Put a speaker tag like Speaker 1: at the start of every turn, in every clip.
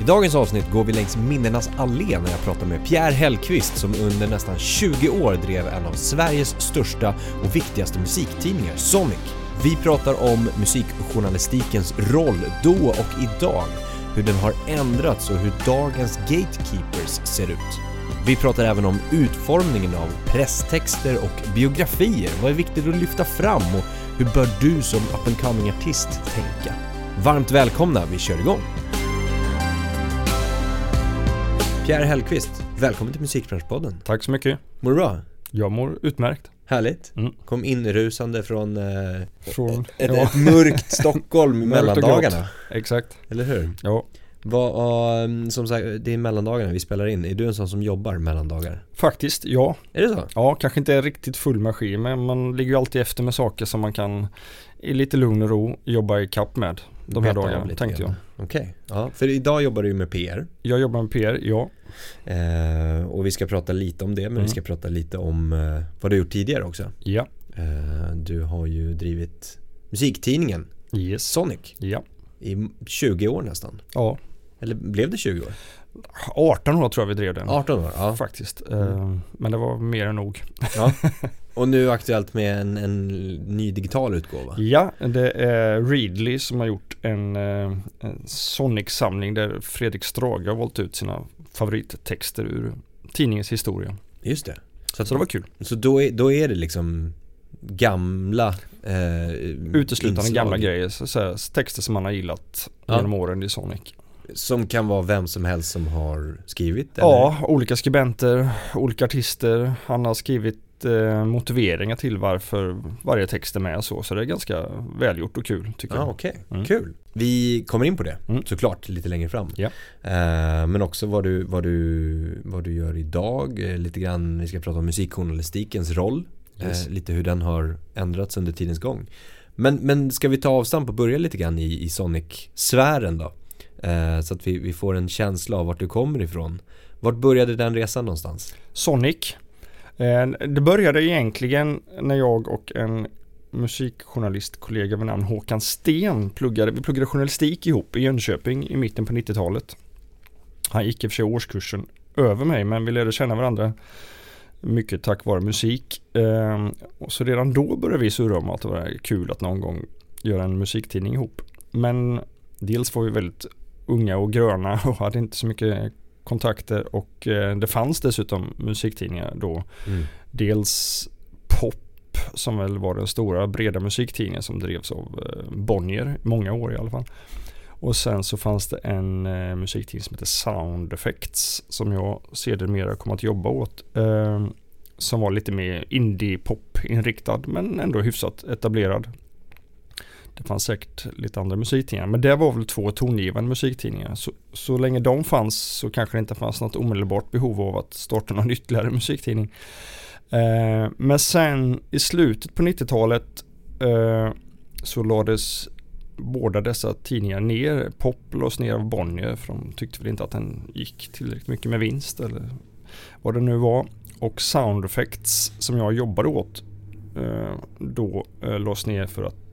Speaker 1: I dagens avsnitt går vi längs minnenas allé när jag pratar med Pierre Hellqvist som under nästan 20 år drev en av Sveriges största och viktigaste musiktidningar, Sonic. Vi pratar om musikjournalistikens roll då och idag, hur den har ändrats och hur dagens gatekeepers ser ut. Vi pratar även om utformningen av presstexter och biografier. Vad är viktigt att lyfta fram och hur bör du som up and coming artist tänka? Varmt välkomna, vi kör igång! Pierre Hellqvist, välkommen till Musikbranschpodden.
Speaker 2: Tack så mycket.
Speaker 1: Mår du bra?
Speaker 2: Jag mår utmärkt.
Speaker 1: Härligt.
Speaker 2: Mm.
Speaker 1: Kom inrusande från, eh,
Speaker 2: Från,
Speaker 1: ett,
Speaker 2: ja,
Speaker 1: ett mörkt Stockholm i mellandagarna.
Speaker 2: exakt.
Speaker 1: Eller hur?
Speaker 2: Ja,
Speaker 1: Vad, um, som sagt, det är mellandagarna vi spelar in. Är du en sån som jobbar mellandagar?
Speaker 2: faktiskt ja.
Speaker 1: Är det så?
Speaker 2: Ja, kanske inte riktigt full maskin men man ligger ju alltid efter med saker som man kan i lite lugn och ro jobba i kapp med de här dagarna
Speaker 1: lite
Speaker 2: tänkte jag.
Speaker 1: Okej, ja. För idag jobbar du med PR.
Speaker 2: Jag jobbar med PR, ja.
Speaker 1: Eh, och vi ska prata lite om det, men
Speaker 2: Mm.
Speaker 1: vi ska prata lite om eh, vad du gjort tidigare också.
Speaker 2: Ja,
Speaker 1: Eh, du har ju drivit musiktidningen
Speaker 2: yes.
Speaker 1: Sonic
Speaker 2: Ja,
Speaker 1: i 20 år nästan.
Speaker 2: ja.
Speaker 1: Eller blev det 20 år?
Speaker 2: 18 år tror jag vi drev den.
Speaker 1: 18 år, ja.
Speaker 2: Faktiskt.
Speaker 1: Mm.
Speaker 2: Eh, Men det var mer än nog.
Speaker 1: ja. Och nu aktuellt med en, en ny digital utgåva.
Speaker 2: Ja, det är Readly som har gjort en, eh, en Sonic-samling där Fredrik Strage har valt ut sina favorittexter ur tidningens historia.
Speaker 1: Just det. Så, att,
Speaker 2: Så det var kul.
Speaker 1: så då, är, då är det liksom gamla eh,
Speaker 2: Uteslutande
Speaker 1: inslag
Speaker 2: gamla grejer, så, så här, texter som man har gillat
Speaker 1: Ja.
Speaker 2: genom åren i Sonic.
Speaker 1: Som kan vara vem som helst som har skrivit?
Speaker 2: Ja, olika skribenter, olika artister. Han har skrivit eh, motiveringar till varför varje text är med och så. Så det är ganska välgjort och kul tycker
Speaker 1: Ja,
Speaker 2: jag.
Speaker 1: okej.
Speaker 2: Mm.
Speaker 1: Kul. Vi kommer in på det
Speaker 2: Mm.
Speaker 1: såklart lite längre fram.
Speaker 2: Ja.
Speaker 1: Eh, men också vad du, vad, du, vad du gör idag. Eh, lite grann, vi ska prata om musikjournalistikens roll.
Speaker 2: Yes.
Speaker 1: Eh, lite hur den har ändrats under tidens gång. Men, men ska vi ta avstamp och börja lite grann i, i Sonic-sfären då? Eh, så att vi, vi får en känsla av vart du kommer ifrån. Vart började den resan någonstans?
Speaker 2: Sonic. Eh, det började egentligen när jag och en musikjournalistkollega vid namn Håkan Sten pluggade. Vi pluggade journalistik ihop i Jönköping i mitten på 90-talet. Han gick i och för sig årskursen över mig men vi lärde känna varandra mycket tack vare musik. Eh, och så redan då började vi surra om att det var kul att någon gång göra en musiktidning ihop. Men dels var vi väldigt unga och gröna och hade inte så mycket kontakter och eh, det fanns dessutom musiktidningar då. Dels Pop som väl var den stora breda musiktidningen som drevs av eh, Bonnier, många år i alla fall. Och sen så fanns det en eh, musiktidning som heter Sound Effects som jag sedermera kom att jobba åt. Eh, som var lite mer indie-pop inriktad men ändå hyfsat etablerad. Det fanns säkert lite andra musiktidningar men det var väl två tongivande musiktidningar. Så, så länge de fanns så kanske det inte fanns något omedelbart behov av att starta någon ytterligare musiktidning. Eh, men sen i slutet på 90-talet eh, så lades båda dessa tidningar ner. Pop lades ner av Bonnier för de tyckte väl inte att den gick tillräckligt mycket med vinst eller vad det nu var. Och Sound Effects som jag jobbade åt eh, då eh, lades ner för att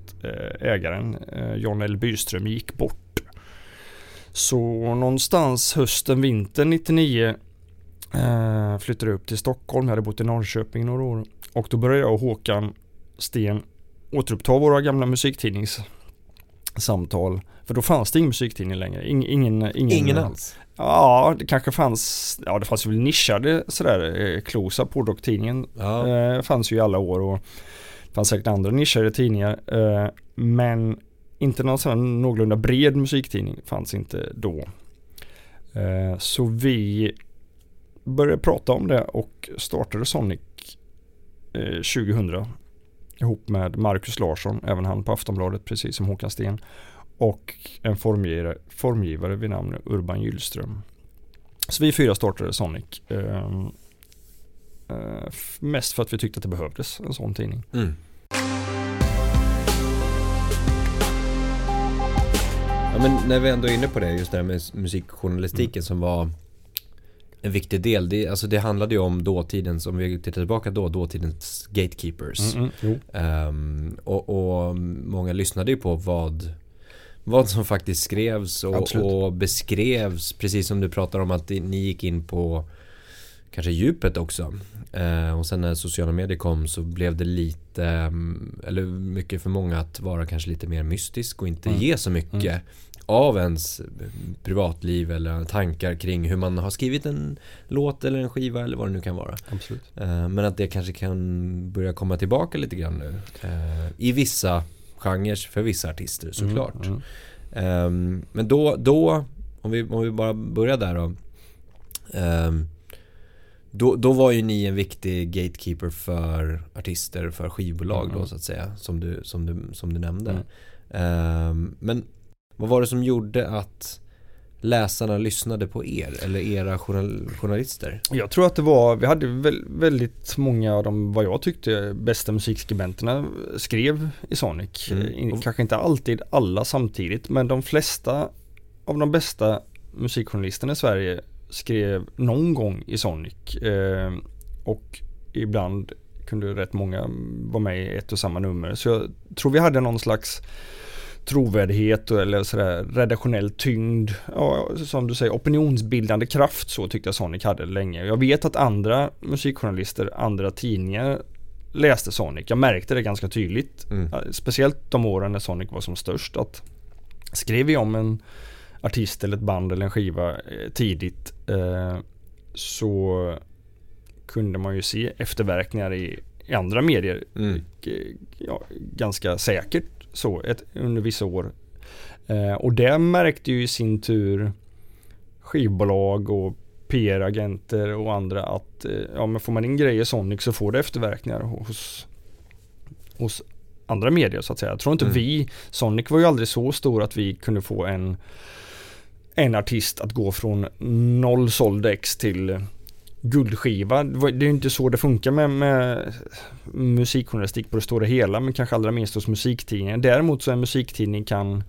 Speaker 2: ägaren eh, John L. Byström gick bort. Så någonstans hösten, vintern 99 eh, flyttade jag upp till Stockholm. Jag hade bott i Norrköping några år. Och då började jag och Håkan Sten återuppta våra gamla musiktidningssamtal. För då fanns det ingen musiktidning längre. Ing, ingen, ingen,
Speaker 1: Ingen alls?
Speaker 2: Ja, det kanske fanns, ja det fanns väl nischade sådär, eh, Klosa, Pordocktidningen
Speaker 1: Ja.
Speaker 2: eh, fanns ju i alla år och fanns säkert andra nischade tidningar. Eh, men inte någon sån här någorlunda bred musiktidning fanns inte då. Eh, så vi började prata om det och startade Sonic eh, 2000 ihop med Marcus Larsson, även han på Aftonbladet precis som Håkan Sten och en formgivare, formgivare vid namn Urban Gyllström. Så vi fyra startade Sonic. Eh, mest för att vi tyckte att det behövdes en sån tidning.
Speaker 1: Mm. Ja, men när vi ändå är inne på det, just det här med musikjournalistiken mm. som var en viktig del. Det, alltså det handlade ju om dåtidens, om vi tittar tillbaka då, dåtidens gatekeepers. Mm, mm, um, och, och, många lyssnade ju på vad, vad som faktiskt skrevs och, och, beskrevs. Precis som du pratar om att ni gick in på kanske djupet också. Uh, och sen när sociala medier kom så blev det lite, um, eller mycket för många att vara kanske lite mer mystisk och inte mm. ge så mycket. Mm av ens privatliv eller tankar kring hur man har skrivit en låt eller en skiva eller vad det nu kan vara.
Speaker 2: Absolut.
Speaker 1: Eh, men att det kanske kan börja komma tillbaka lite grann nu. Eh, I vissa genrer för vissa artister mm, såklart. Mm, mm. Men då, då om, vi, om vi bara börjar där då. Ehm, då, då var ju ni en viktig gatekeeper för artister, för skivbolag mm. då så att säga. Som du, som du, som du nämnde. Mm. Men vad var det som gjorde att läsarna lyssnade på er eller era journal journalister?
Speaker 2: Jag tror att det var, vi hade väldigt många av de, vad jag tyckte, bästa musikskribenterna skrev i Sonic. Mm. Kanske inte alltid alla samtidigt, men de flesta av de bästa musikjournalisterna i Sverige skrev någon gång i Sonic. Eh, och ibland kunde rätt många vara med i ett och samma nummer. Så jag tror vi hade någon slags trovärdighet eller sådär redaktionell tyngd. Ja, som du säger opinionsbildande kraft så tyckte jag Sonic hade länge. Jag vet att andra musikjournalister, andra tidningar läste Sonic. Jag märkte det ganska tydligt. Mm. Speciellt de åren när Sonic var som störst. Att skrev vi om en artist eller ett band eller en skiva eh, tidigt eh, så kunde man ju se efterverkningar i, i andra medier. Mm. Ja, ganska säkert så ett, under vissa år. Eh, och det märkte ju i sin tur skivbolag och PR-agenter och andra att eh, ja, men får man in grejer Sonic så får det efterverkningar hos, hos andra medier så att säga. Jag tror inte mm. vi, Sonic var ju aldrig så stor att vi kunde få en en artist att gå från noll såld ex till guldskiva. Det är ju inte så det funkar med, med musikjournalistik på det stora hela men kanske allra minst hos musiktidningen. Däremot så en musiktidning kan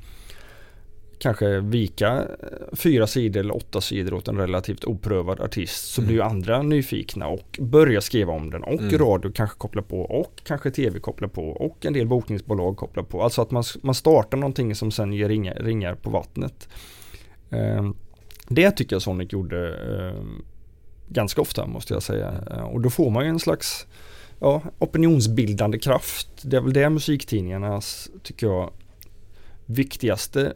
Speaker 2: kanske vika fyra sidor eller åtta sidor åt en relativt oprövad artist så mm. blir ju andra nyfikna och börjar skriva om den och mm. radio kanske kopplar på och kanske tv kopplar på och en del bokningsbolag kopplar på. Alltså att man, man startar någonting som sen ger ringar, ringar på vattnet. Ehm, det tycker jag Sonic gjorde ehm, ganska ofta måste jag säga. Ehm, och då får man ju en slags ja, opinionsbildande kraft. Det är väl det musiktidningarnas, tycker jag, viktigaste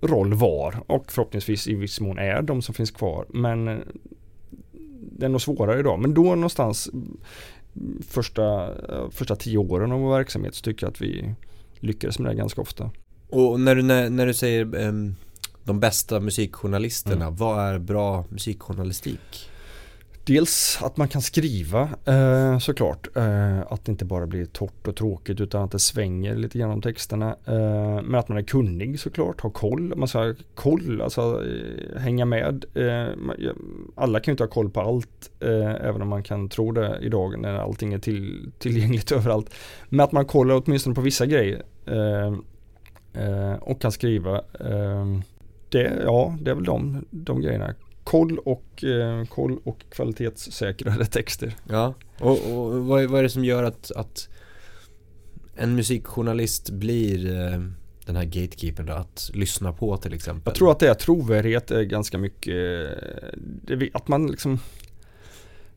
Speaker 2: roll var och förhoppningsvis i viss mån är de som finns kvar. Men eh, det är nog svårare idag. Men då någonstans mm, första, eh, första tio åren av vår verksamhet så tycker jag att vi lyckades med det ganska ofta.
Speaker 1: Och när du, när, när du säger um, de bästa musikjournalisterna, mm. vad är bra musikjournalistik?
Speaker 2: Dels att man kan skriva eh, såklart. Eh, att det inte bara blir torrt och tråkigt utan att det svänger lite grann om texterna. Eh, men att man är kunnig såklart, har koll. Man ska ha koll, alltså eh, hänga med. Eh, alla kan ju inte ha koll på allt. Eh, även om man kan tro det idag när allting är till, tillgängligt överallt. Men att man kollar åtminstone på vissa grejer. och kan skriva. Det, ja, det är väl de, de grejerna koll och, eh, koll och kvalitetssäkrade texter.
Speaker 1: Ja, och, och vad, är, vad, är, det som gör att, att en musikjournalist blir eh, den här gatekeepern då, att lyssna på till exempel?
Speaker 2: Jag tror att det är trovärdighet är ganska mycket, det, att man liksom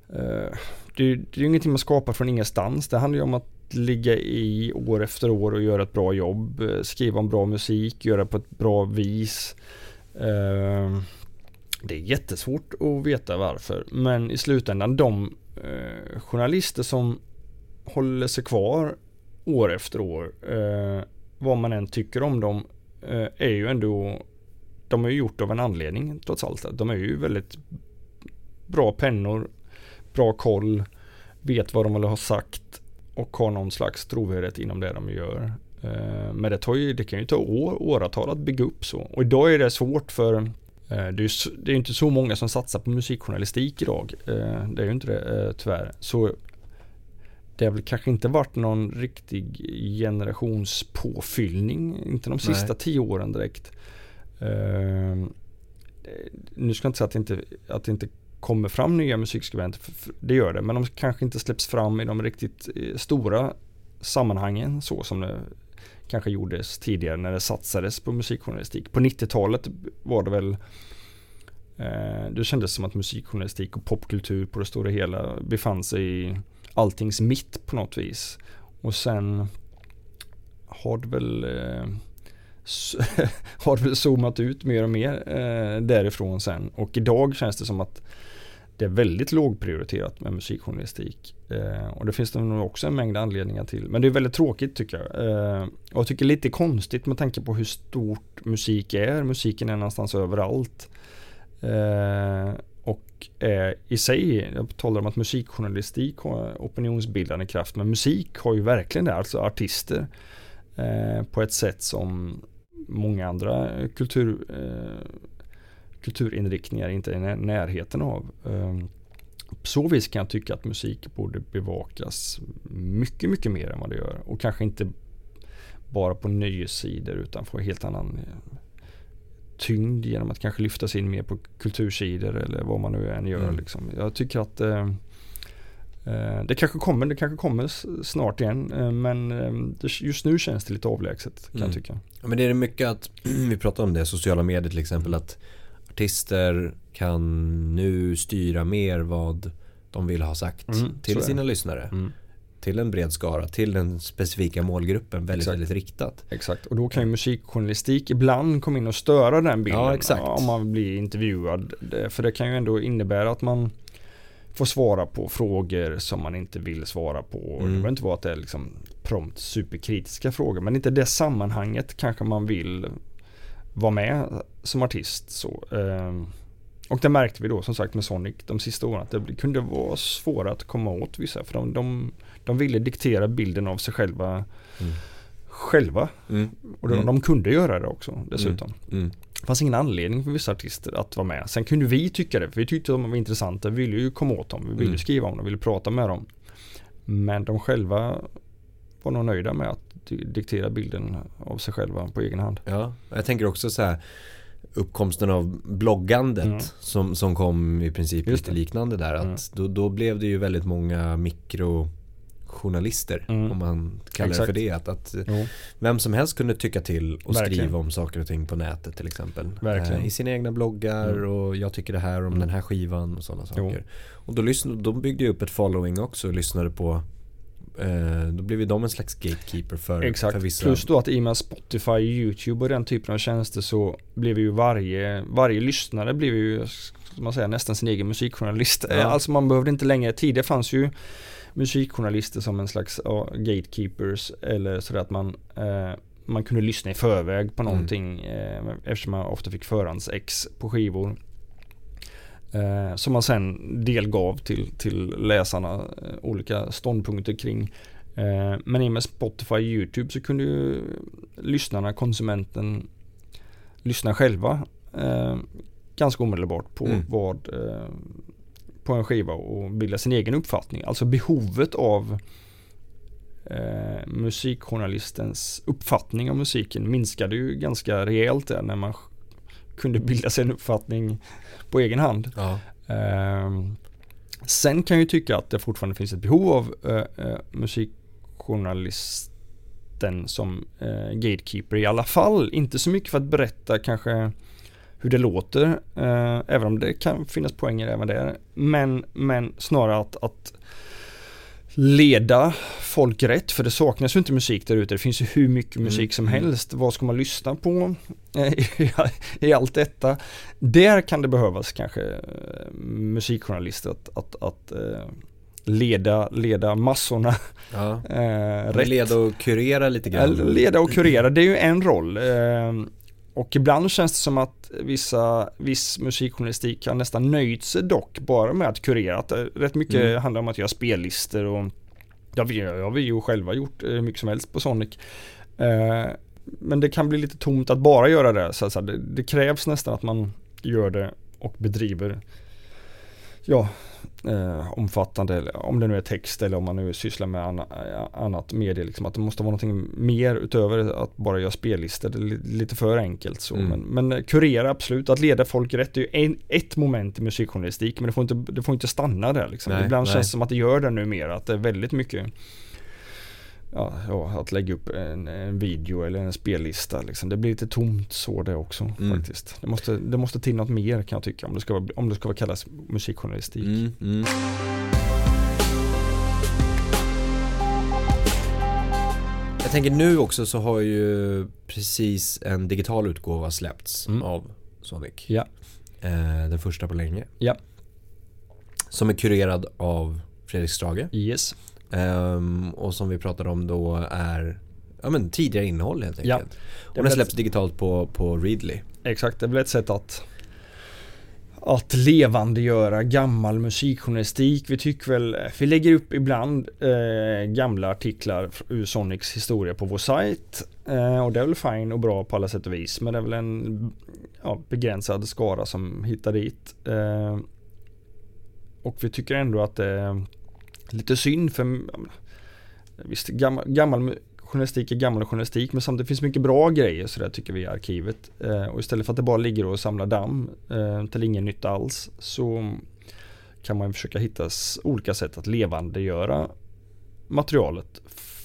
Speaker 2: eh, det, det är ju ingenting man skapar från ingenstans. Det handlar ju om att ligga i år efter år och göra ett bra jobb, eh, skriva om bra musik, göra på ett bra vis. Ehm, det är jättesvårt att veta varför. Men i slutändan de eh, journalister som håller sig kvar år efter år. Eh, vad man än tycker om dem. Eh, är ju ändå. De är ju gjort av en anledning trots allt. De är ju väldigt bra pennor. Bra koll. Vet vad de vill ha sagt. Och har någon slags trovärdighet inom det de gör. Eh, men det, tar ju, det kan ju ta år, åratal att bygga upp så. Och idag är det svårt för Eh, det är, det är inte så många som satsar på musikjournalistik idag. Eh, det är ju inte det tyvärr. Så det har väl kanske inte varit någon riktig generationspåfyllning. Inte de sista Nej. tio åren direkt. Nu ska jag inte säga att det inte, att det inte kommer fram nya musikskribenter. Det gör det. Men de kanske inte släpps fram i de riktigt stora sammanhangen så som det kanske gjordes tidigare när det satsades på musikjournalistik. På 90-talet var det väl eh, det kändes som att musikjournalistik och popkultur på det stora hela befann sig i alltings mitt på något vis. Och sen har det väl eh, har det väl zoomat ut mer och mer eh, därifrån sen. Och idag känns det som att det är väldigt lågprioriterat med musikjournalistik. Eh, och det finns det nog också en mängd anledningar till. Men det är väldigt tråkigt tycker jag. Eh, och jag tycker lite konstigt med tanke på hur stort musik är. Musiken är någonstans överallt. Eh, och är i sig, jag talar om att musikjournalistik har opinionsbildande kraft. Men musik har ju verkligen det, alltså artister. Eh, på ett sätt som många andra kultur eh, kulturinriktningar inte är i närheten av. Ehm, på så vis kan jag tycka att musik borde bevakas mycket, mycket mer än vad det gör. Och kanske inte bara på nöjessidor utan få helt annan eh, tyngd genom att kanske lyftas in mer på kultursidor eller vad man nu än gör. Mm. Liksom. Jag tycker att eh, eh det kanske kommer, det kanske kommer snart igen eh, men just nu känns det lite avlägset kan mm. jag tycka.
Speaker 1: Ja, men det är mycket att, vi pratar om det, sociala medier till exempel, att artister kan nu styra mer vad de vill ha sagt mm, till sina lyssnare. Mm. Till en bred skara, till den specifika målgruppen väldigt, exakt. väldigt riktat.
Speaker 2: Exakt, och då kan ju musikjournalistik ibland komma in och störa den bilden. Ja, exakt. Om man blir intervjuad. För det kan ju ändå innebära att man får svara på frågor som man inte vill svara på. Mm. Det behöver inte vara att det är liksom prompt superkritiska frågor. Men inte det sammanhanget kanske man vill vara med som artist. Så, eh, och det märkte vi då som sagt med Sonic de sista åren att det kunde vara svårare att komma åt vissa för de, de, de ville diktera bilden av sig själva mm. själva. Mm. Och de, mm. de, kunde göra det också dessutom. Mm. mm. Det fanns ingen anledning för vissa artister att vara med. Sen kunde vi tycka det, för vi tyckte de var intressanta. Vi ville ju komma åt dem, vi ville mm. skriva om dem, vi ville prata med dem. Men de själva var nog nöjda med att diktera bilden av sig själva på egen hand.
Speaker 1: Ja, jag tänker också så här uppkomsten av bloggandet mm. som, som kom i princip lite liknande där. Att mm. då, då blev det ju väldigt många mikrojournalister mm. om man kallar Exakt. det för det. Att, att vem som helst kunde tycka till och Verkligen. skriva om saker och ting på nätet till exempel. Eh, I sina egna bloggar mm. och jag tycker det här om mm. den här skivan och sådana saker. Jo. Och då, lyssnade, då byggde jag upp ett following också och lyssnade på då blir ju de en slags gatekeeper för,
Speaker 2: Exakt.
Speaker 1: för vissa.
Speaker 2: Plus då att i och med Spotify, YouTube och den typen av tjänster så blev ju varje, varje lyssnare blev ju, man säga, nästan sin egen musikjournalist. Ja. Alltså man behövde inte längre, tidigare fanns ju musikjournalister som en slags ja, gatekeepers eller sådär att man eh, man kunde lyssna i förväg på mm. någonting mm. eh, eftersom man ofta fick förhandsex på skivor. Eh, som man sen delgav till, till läsarna eh, olika ståndpunkter kring. Eh, men i och med Spotify och YouTube så kunde ju lyssnarna, konsumenten, lyssna själva eh, ganska omedelbart på mm. vad eh, på en skiva och bilda sin egen uppfattning. Alltså behovet av eh, musikjournalistens uppfattning av musiken minskade ju ganska rejält där när man kunde bilda sig en uppfattning på egen hand. Ja. Eh, sen kan jag ju tycka att det fortfarande finns ett behov av eh, eh, musikjournalisten som eh, gatekeeper i alla fall. Inte så mycket för att berätta kanske hur det låter, även om det kan finnas poänger även där. Men, men snarare att, att leda folk rätt för det saknas ju inte musik där ute. Det finns ju hur mycket mm. musik som mm. helst. Vad ska man lyssna på i allt detta? Där kan det behövas kanske eh, musikjournalister att, att, att eh, leda, leda massorna ja.
Speaker 1: rätt. Leda och kurera lite grann.
Speaker 2: Leda och kurera, det är ju en roll. Och ibland känns det som att vissa, viss musikjournalistik har nästan nöjt sig dock bara med att kurera. Att rätt mycket mm. handlar om att göra spellistor och ja, vi, har vi ju själva gjort hur mycket som helst på Sonic. Eh, men det kan bli lite tomt att bara göra det. Så, så det, det, krävs nästan att man gör det och bedriver ja, eh, omfattande, om det nu är text eller om man nu sysslar med anna, annat medie. Liksom, att det måste vara någonting mer utöver att bara göra spellistor. Det är lite för enkelt så. Mm. Men, men, kurera absolut, att leda folk rätt är ju en, ett moment i musikjournalistik. Men det får inte, det får inte stanna där. Liksom. Nej, Ibland nej. känns det som att det gör det numera. Att det är väldigt mycket ja, ja, att lägga upp en, en, video eller en spellista. Liksom. Det blir lite tomt så det också mm. faktiskt. Det måste, det måste till något mer kan jag tycka om det ska, om det ska kallas musikjournalistik. Mm, mm.
Speaker 1: Jag tänker nu också så har ju precis en digital utgåva släppts mm. av Sonic.
Speaker 2: Ja.
Speaker 1: Eh, den första på länge.
Speaker 2: Ja.
Speaker 1: Som är kurerad av Fredrik Strage.
Speaker 2: Yes.
Speaker 1: Um, och som vi pratade om då är ja, men tidigare innehåll helt enkelt. Ja, och den släpps ett... digitalt på, på Readly.
Speaker 2: Exakt, det blir ett sätt att att levandegöra gammal musikjournalistik. Vi tycker väl, vi lägger upp ibland eh, gamla artiklar ur Sonics historia på vår sajt. Eh, och det är väl fine och bra på alla sätt och vis. Men det är väl en ja, begränsad skara som hittar dit. Eh, och vi tycker ändå att det lite synd för visst gammal, gammal journalistik är gammal journalistik men samtidigt finns mycket bra grejer så där tycker vi i arkivet. Eh, och istället för att det bara ligger och samlar damm eh, till ingen nytta alls så kan man försöka hitta olika sätt att levandegöra materialet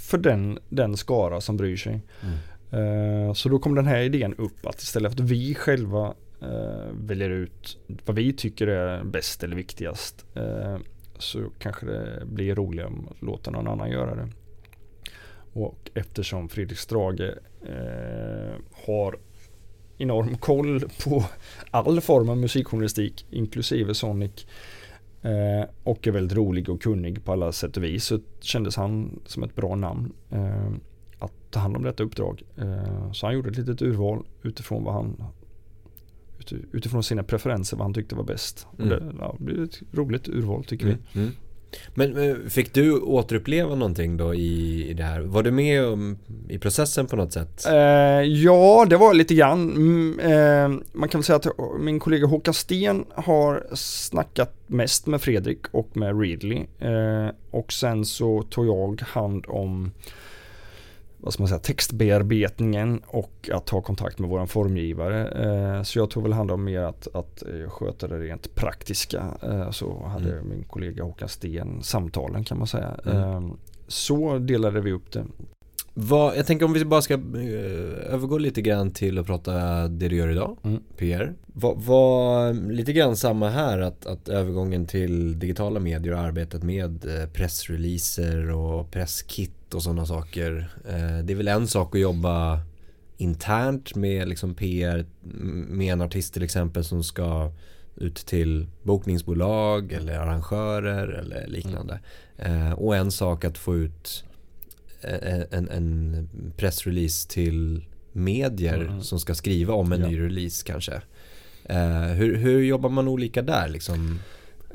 Speaker 2: för den, den skara som bryr sig. Mm. Eh, så då kom den här idén upp att istället för att vi själva eh, väljer ut vad vi tycker är bäst eller viktigast så kanske det blir roligare om att låta någon annan göra det. Och eftersom Fredrik Strage eh, har enorm koll på all form av musikjournalistik inklusive Sonic eh, och är väldigt rolig och kunnig på alla sätt och vis så kändes han som ett bra namn eh, att ta hand om detta uppdrag. Eh, så han gjorde ett litet urval utifrån vad han utifrån sina preferenser vad han tyckte var bäst. Mm. Det, ja, det blir ett roligt urval tycker mm. vi. Mm.
Speaker 1: Men fick du återuppleva någonting då i, i det här? Var du med om, i processen på något sätt?
Speaker 2: Eh, ja, det var lite grann. Mm, eh, man kan väl säga att min kollega Håkan Sten har snackat mest med Fredrik och med Ridley. Eh, och sen så tog jag hand om vad ska man säga, textbearbetningen och att ha kontakt med våran formgivare. Eh, så jag tog väl hand om mer att, att eh, sköta det rent praktiska. Eh, så hade mm. min kollega Håkan Sten samtalen kan man säga. Mm. Så delade vi upp det.
Speaker 1: Vad, jag tänker om vi bara ska övergå lite grann till att prata det du gör idag, mm. PR. Vad, vad, lite grann samma här att, att övergången till digitala medier och arbetet med pressreleaser och presskit och sådana saker. Eh, det är väl en sak att jobba internt med liksom PR med en artist till exempel som ska ut till bokningsbolag eller arrangörer eller liknande. Mm. Och en sak att få ut eh, en, en pressrelease till medier mm. som ska skriva om en ja. ny release kanske. Hur, hur jobbar man olika där liksom?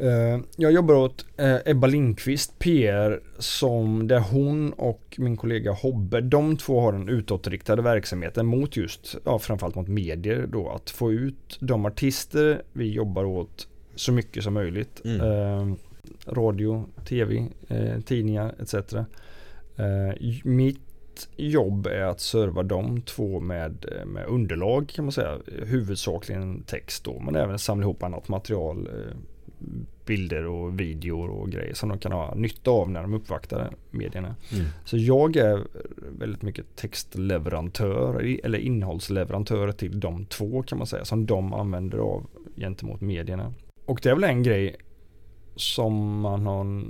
Speaker 2: Eh, jag jobbar åt eh, Ebba Lindqvist PR som där hon och min kollega Hobbe, de två har den utåtriktade verksamheten mot just, ja framförallt mot medier då, att få ut de artister vi jobbar åt så mycket som möjligt. Mm. Eh, radio, tv, eh, tidningar etc. Eh, mitt jobb är att serva de två med, eh, med underlag kan man säga. Huvudsakligen text då men även samla ihop annat material bilder och videor och grejer som de kan ha nytta av när de uppvaktar medierna. Mm. Så jag är väldigt mycket textleverantör eller innehållsleverantör till de två kan man säga som de använder av gentemot medierna. Och det är väl en grej som man har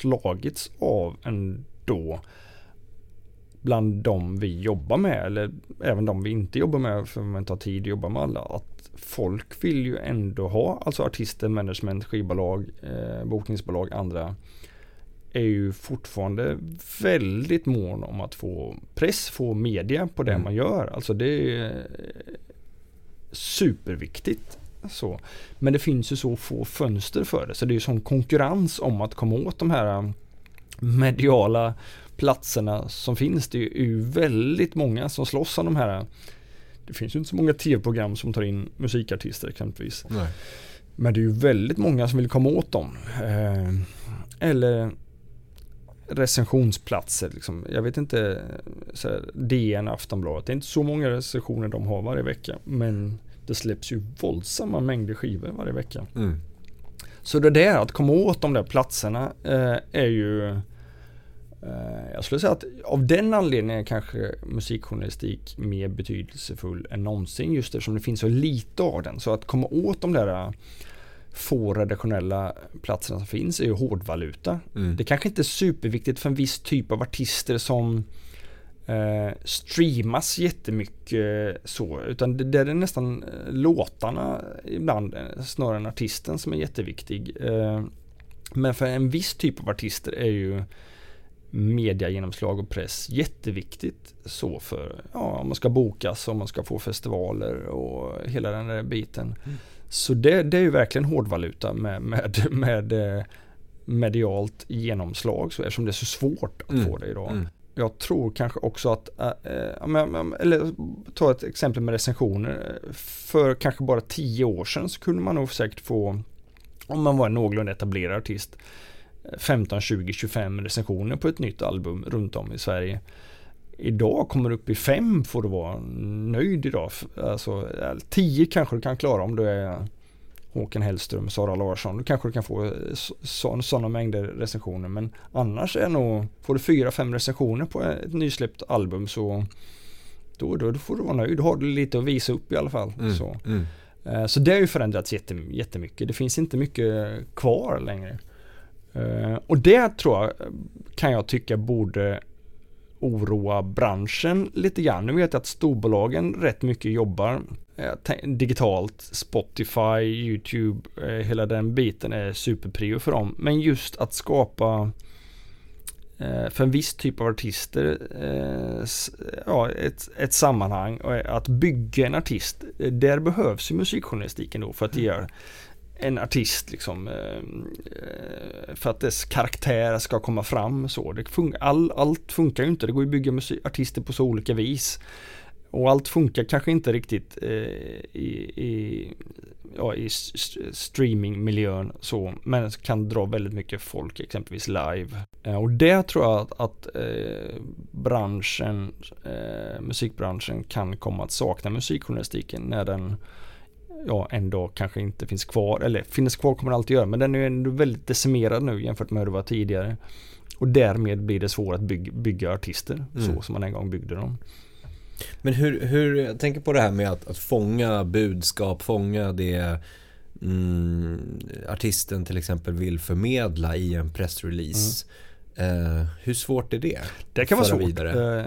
Speaker 2: slagits av ändå bland de vi jobbar med eller även de vi inte jobbar med för man inte har tid att jobba med alla. Att folk vill ju ändå ha, alltså artister, management, skivbolag, eh, bokningsbolag, andra är ju fortfarande väldigt mån om att få press, få media på det mm. man gör. Alltså det är superviktigt. Så. Men det finns ju så få fönster för det så det är ju sån konkurrens om att komma åt de här mediala platserna som finns. Det är ju väldigt många som slåss om de här det finns ju inte så många tv-program som tar in musikartister exempelvis.
Speaker 1: Nej.
Speaker 2: Men det är ju väldigt många som vill komma åt dem. Eh, eller recensionsplatser. Liksom. Jag vet inte, så här, DN, Aftonbladet. Det är inte så många recensioner de har varje vecka. Men det släpps ju våldsamma mängder skivor varje vecka.
Speaker 1: Mm.
Speaker 2: Så det där att komma åt de där platserna eh, är ju jag skulle säga att av den anledningen är kanske musikjournalistik mer betydelsefull än någonsin just eftersom det finns så lite av den. Så att komma åt de där eh, få redaktionella platserna som finns är ju hårdvaluta.
Speaker 1: Mm.
Speaker 2: Det kanske inte är superviktigt för en viss typ av artister som eh, streamas jättemycket så. Utan det, där är nästan eh, låtarna ibland eh, snarare än artisten som är jätteviktig. Eh, men för en viss typ av artister är ju mediagenomslag och press jätteviktigt så för ja, om man ska bokas, om man ska få festivaler och hela den där biten.
Speaker 1: Mm.
Speaker 2: Så det, det är ju verkligen hårdvaluta med, med, med eh, medialt genomslag så eftersom det är så svårt att
Speaker 1: Mm.
Speaker 2: få det idag.
Speaker 1: Mm.
Speaker 2: Jag tror kanske också att, äh, eller ta ett exempel med recensioner. För kanske bara tio år sedan så kunde man nog säkert få, om man var en någorlunda etablerad artist, 15, 20, 25 recensioner på ett nytt album runt om i Sverige. Idag kommer du upp i fem får du vara nöjd idag. Alltså 10 kanske du kan klara om du är Håkan Hellström, Sara Larsson. Då kanske du kan få sådana mängder recensioner. Men annars är nog, får du fyra, fem recensioner på ett nysläppt album så då, då får du vara nöjd. Då har du lite att visa upp i alla fall.
Speaker 1: Mm.
Speaker 2: Så.
Speaker 1: Mm.
Speaker 2: Eh, Så det har ju förändrats jättem- jättemycket. Det finns inte mycket kvar längre. Eh, Och det tror jag kan jag tycka borde oroa branschen lite grann. Nu vet jag att storbolagen rätt mycket jobbar eh, digitalt. Spotify, YouTube, eh, hela den biten är superprio för dem. Men just att skapa för en viss typ av artister ja, ett, ett sammanhang och att bygga en artist. Där behövs ju musikjournalistiken då för att det gör en artist liksom eh, eh, för att dess karaktär ska komma fram så. Det fun- all, allt funkar ju inte. Det går ju att bygga artister på så olika vis. Och allt funkar kanske inte riktigt eh, i, i, ja, i streamingmiljön så. Men kan dra väldigt mycket folk exempelvis live. Eh, och det tror jag att, att eh, branschen, eh, musikbranschen kan komma att sakna musikjournalistiken när den ja, en dag kanske inte finns kvar. Eller finns kvar kommer den alltid göra. Men den är ändå väldigt decimerad nu jämfört med hur det var tidigare. Och därmed blir det svårt att bygga, bygga artister
Speaker 1: Mm.
Speaker 2: så som man en gång byggde dem.
Speaker 1: Men hur, hur, jag tänker på det här med att, att fånga budskap, fånga det mm, artisten till exempel vill förmedla i en pressrelease. Eh, hur svårt är det?
Speaker 2: Det kan vara svårt.
Speaker 1: vidare.
Speaker 2: Eh,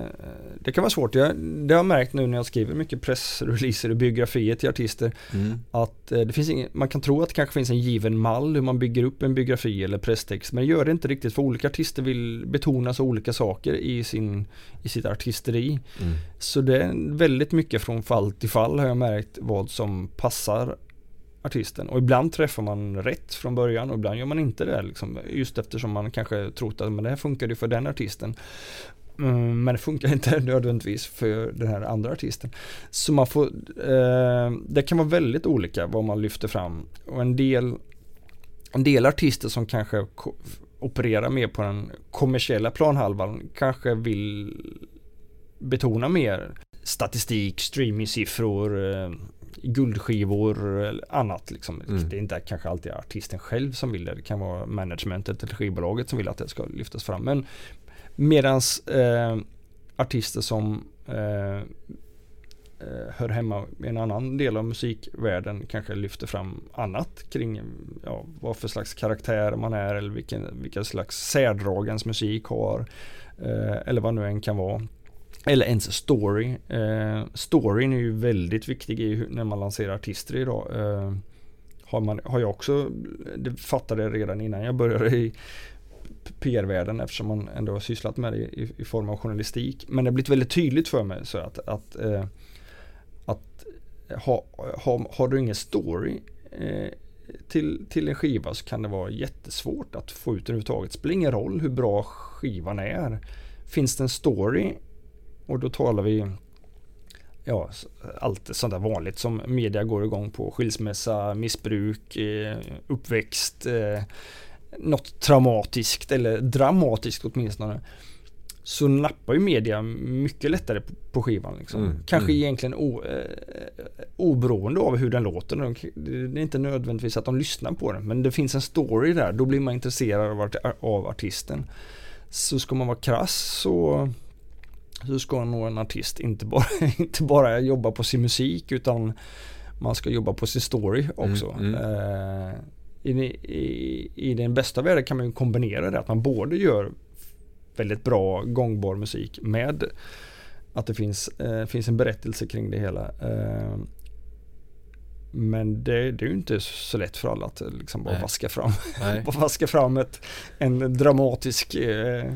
Speaker 2: Det kan vara svårt. Jag, det har jag märkt nu när jag skriver mycket pressreleaser och biografier till artister.
Speaker 1: Mm.
Speaker 2: Att eh, det finns ingen, man kan tro att det kanske finns en given mall hur man bygger upp en biografi eller presstext. Men det gör det inte riktigt för olika artister vill betona så olika saker i, sin, i sitt artisteri.
Speaker 1: Mm.
Speaker 2: Så det är väldigt mycket från fall till fall har jag märkt vad som passar artisten. Och ibland träffar man rätt från början och ibland gör man inte det. Liksom, just eftersom man kanske trott att men det här funkar ju för den artisten. Mm, men det funkar inte nödvändigtvis för den här andra artisten. Så man får, eh, det kan vara väldigt olika vad man lyfter fram. Och en del, en del artister som kanske opererar mer på den kommersiella planhalvan kanske vill betona mer statistik, streamingsiffror, eh, guldskivor eller annat. Liksom.
Speaker 1: Mm.
Speaker 2: Det är inte kanske alltid artisten själv som vill det. Det kan vara managementet eller skivbolaget som vill att det ska lyftas fram. Men medans eh, artister som eh, eh, hör hemma i en annan del av musikvärlden kanske lyfter fram annat kring ja, vad för slags karaktär man är eller vilken, vilka slags särdrag ens musik har. Eh, eller vad nu än kan vara. Eller ens story. Eh, storyn är ju väldigt viktig i, hur- när man lanserar artister idag. Eh, har, man, har jag också, det fattade jag redan innan jag började i PR-världen eftersom man ändå har sysslat med det i, i form av journalistik. Men det har blivit väldigt tydligt för mig så att, att, eh, att ha, ha, har du ingen story eh, till, till en skiva så kan det vara jättesvårt att få ut den överhuvudtaget. Det spelar ingen roll hur bra skivan är. Finns det en story och då talar vi ja, allt sånt där vanligt som media går igång på. Skilsmässa, missbruk, eh, uppväxt, eh, något traumatiskt eller dramatiskt åtminstone. Så nappar ju media mycket lättare på skivan. Liksom. Mm, Kanske mm. egentligen o, eh, oberoende av hur den låter. Det är inte nödvändigtvis att de lyssnar på den. Men det finns en story där. Då blir man intresserad av, av artisten. Så ska man vara krass så så ska nog en artist inte bara, inte bara jobba på sin musik utan man ska jobba på sin story också. Mm, mm. I, i, I den bästa världen kan man ju kombinera det att man både gör väldigt bra gångbar musik med att det finns, uh, finns en berättelse kring det hela. Uh, men det, det, är ju inte så lätt för alla att liksom bara vaska fram, bara vaska fram ett, en dramatisk eh,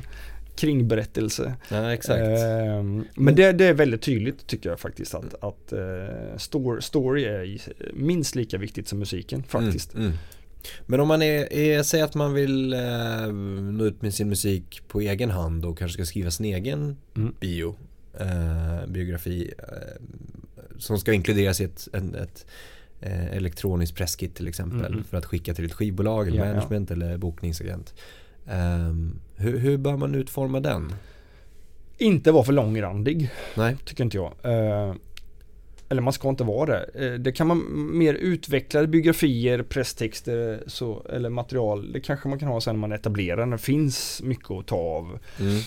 Speaker 2: kringberättelse.
Speaker 1: Ja, exakt.
Speaker 2: Eh, men det, det, är väldigt tydligt tycker jag faktiskt att, att eh, story, är minst lika viktigt som musiken faktiskt. Mm, mm.
Speaker 1: Men om man är, är säg att man vill eh, nå ut med sin musik på egen hand och kanske ska skriva sin egen mm. bio, eh, biografi eh, som ska inkluderas i ett, en, ett eh, elektroniskt presskit till exempel mm. för att skicka till ett skivbolag eller ja, management ja. eller bokningsagent. Um, hur, hur bör man utforma den?
Speaker 2: Inte vara för långrandig.
Speaker 1: Nej.
Speaker 2: Tycker inte jag. Uh, eller man ska inte vara det. Uh, det kan man mer utvecklade biografier, presstexter så, eller material. Det kanske man kan ha sen när man etablerar. Det finns mycket att ta av. Mm.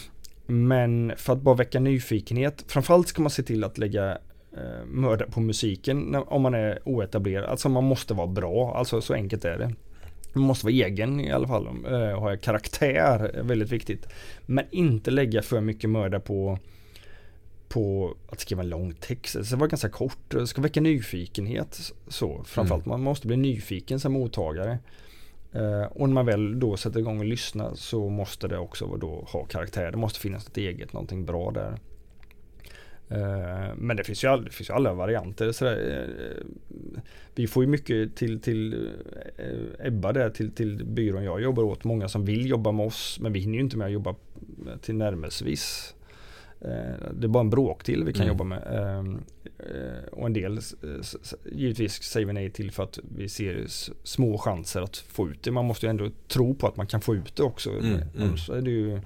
Speaker 2: Men för att bara väcka nyfikenhet. Framförallt ska man se till att lägga uh, mörda på musiken när, om man är oetablerad. Alltså man måste vara bra. Alltså så enkelt är det. Man måste vara egen i alla fall. Uh, ha karaktär, väldigt viktigt. Men inte lägga för mycket möda på på att skriva en lång text. Det ska vara ganska kort. Det ska väcka nyfikenhet. Så framförallt mm. man måste bli nyfiken som mottagare. Uh, och när man väl då sätter igång och lyssnar så måste det också då ha karaktär. Det måste finnas något eget, någonting bra där. Eh, men det finns ju, all, det finns ju alla varianter. Sådär. Eh, vi får ju mycket till, till eh, Ebba där, till, till byrån jag jobbar åt. Många som vill jobba med oss, men vi hinner ju inte med att jobba till närmelsevis. Det är bara en bråkdel vi kan mm. jobba med. Och en del givetvis säger vi nej till för att vi ser små chanser att få ut det. Man måste ju ändå tro på att man kan få ut det också. Mm. Mm. Så är det ju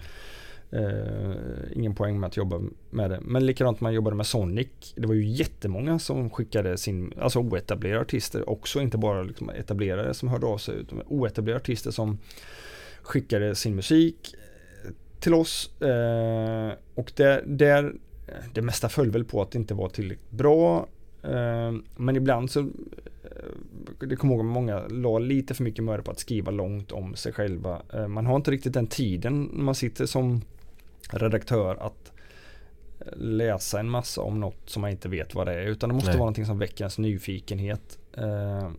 Speaker 2: Uh, ingen poäng med att jobba med det. Men likadant man jobbade med Sonic. Det var ju jättemånga som skickade sin, alltså oetablerade artister också, inte bara liksom etablerade som hörde av sig, utan oetablerade artister som skickade sin musik eh, till oss. Uh, och där, där, det mesta föll väl på att det inte var tillräckligt bra. Uh, men ibland så, det kommer ihåg att många la lite för mycket möda på att skriva långt om sig själva. Man har inte riktigt den tiden när man sitter som redaktör att läsa en massa om något som man inte vet vad det är. Utan det måste Nej. vara någonting som väcker ens nyfikenhet. Eh,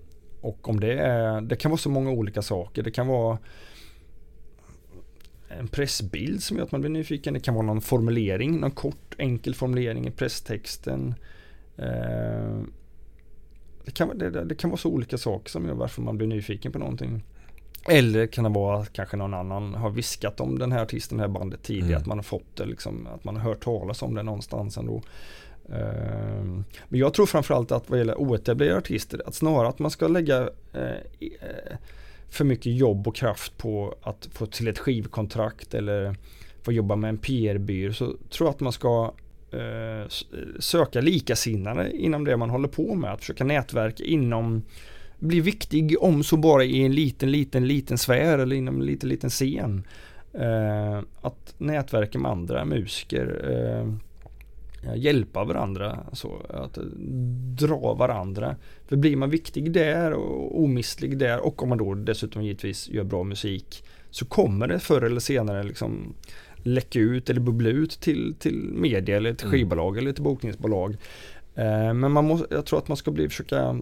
Speaker 2: och om det är, det kan vara så många olika saker. Det kan vara en pressbild som gör att man blir nyfiken. Det kan vara någon formulering, någon kort enkel formulering i presstexten. Eh, det, kan, det, det kan vara så olika saker som gör varför man blir nyfiken på någonting. Eller kan det vara att kanske någon annan har viskat om den här artisten, det här bandet tidigare. Mm. Att man har fått det liksom, att man har hört talas om det någonstans ändå. Uh, men jag tror framförallt att vad gäller oetablerade artister, att snarare att man ska lägga uh, för mycket jobb och kraft på att få till ett skivkontrakt eller få jobba med en PR-byrå. Så tror jag att man ska uh, söka likasinnade inom det man håller på med. Att försöka nätverka inom blir viktig om så bara i en liten, liten, liten sfär eller inom en liten, liten scen. Eh, att nätverka med andra musiker. Eh, hjälpa varandra. Så att dra varandra. För blir man viktig där och omistlig där och om man då dessutom givetvis gör bra musik så kommer det förr eller senare liksom läcka ut eller bubbla ut till, till media eller till mm. skivbolag eller till bokningsbolag. Eh, men man måste, jag tror att man ska bli, försöka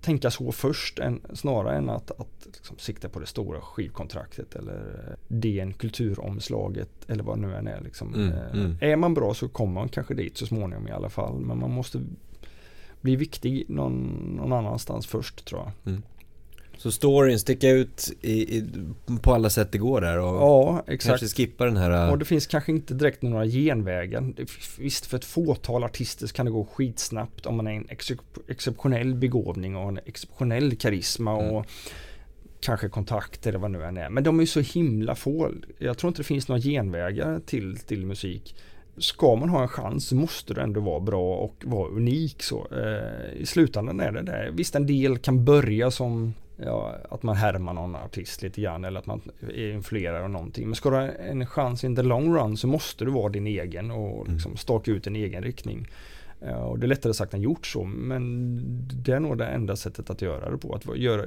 Speaker 2: tänka så först än, snarare än att, att liksom sikta på det stora skivkontraktet eller DN kulturomslaget eller vad det nu än är. Liksom. Mm, eh, mm. Är man bra så kommer man kanske dit så småningom i alla fall. Men man måste bli viktig någon, någon annanstans först tror jag. Mm.
Speaker 1: Så storyn, sticka ut i, i, på alla sätt det går där och
Speaker 2: Ja,
Speaker 1: kanske skippa den här...
Speaker 2: Och det finns kanske inte direkt några genvägar. Det- Visst, för ett fåtal artister så kan det gå skitsnabbt om man är en excep- exceptionell begåvning och en exceptionell karisma och
Speaker 1: Mm.
Speaker 2: kanske kontakt eller vad nu än är. Men de är ju så himla få. Jag tror inte det finns några genvägar till, till musik. Ska man ha en chans så måste du ändå vara bra och vara unik så. Eh, I slutändan är det det. Visst, en del kan börja som ja, att man härmar någon artist lite grann eller att man är influerad av någonting. Men ska du ha en chans in the long run så måste du vara din egen och liksom staka ut en egen riktning. Eh, Och det är lättare sagt än gjort så, men det är nog det enda sättet att göra det på. Att göra,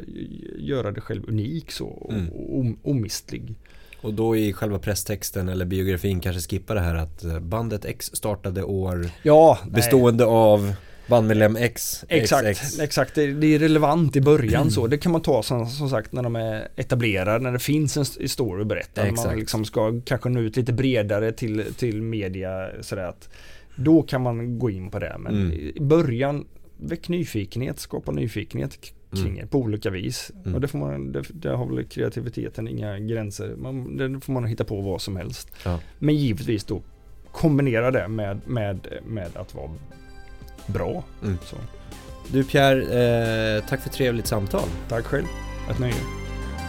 Speaker 2: göra det själv unik så och
Speaker 1: Mm.
Speaker 2: om, omistlig.
Speaker 1: Och då i själva presstexten eller biografin kanske skippa det här att eh, bandet X startade år
Speaker 2: Ja, nej.
Speaker 1: bestående av bandmedlem X,
Speaker 2: Exakt,
Speaker 1: XX.
Speaker 2: exakt. Det, det är relevant i början så. Det kan man ta som, som sagt när de är etablerade, när det finns en story att berätta.
Speaker 1: Exakt.
Speaker 2: Man liksom ska kanske nå ut lite bredare till, till media sådär att då kan man gå in på det. Men
Speaker 1: Mm.
Speaker 2: i början, väck nyfikenhet, skapa nyfikenhet k- kring
Speaker 1: Mm.
Speaker 2: det på olika vis.
Speaker 1: Mm.
Speaker 2: Och det, får man, det, det har väl kreativiteten inga gränser. Man, det får man hitta på vad som helst.
Speaker 1: Ja.
Speaker 2: Men givetvis då kombinera det med, med, med att vara bra.
Speaker 1: Mm.
Speaker 2: Så.
Speaker 1: Du Pierre, eh, tack för trevligt samtal.
Speaker 2: Tack själv. Ett nöje.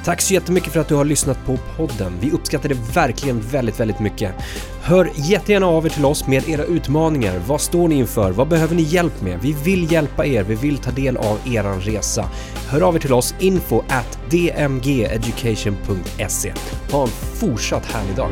Speaker 1: Tack så jättemycket för att du har lyssnat på podden. Vi uppskattar det verkligen väldigt, väldigt mycket. Hör jättegärna av er till oss med era utmaningar. Vad står ni inför? Vad behöver ni hjälp med? Vi vill hjälpa er. Vi vill ta del av eran resa. Hör av er till oss info at dmgeducation.se. Ha en fortsatt härlig dag.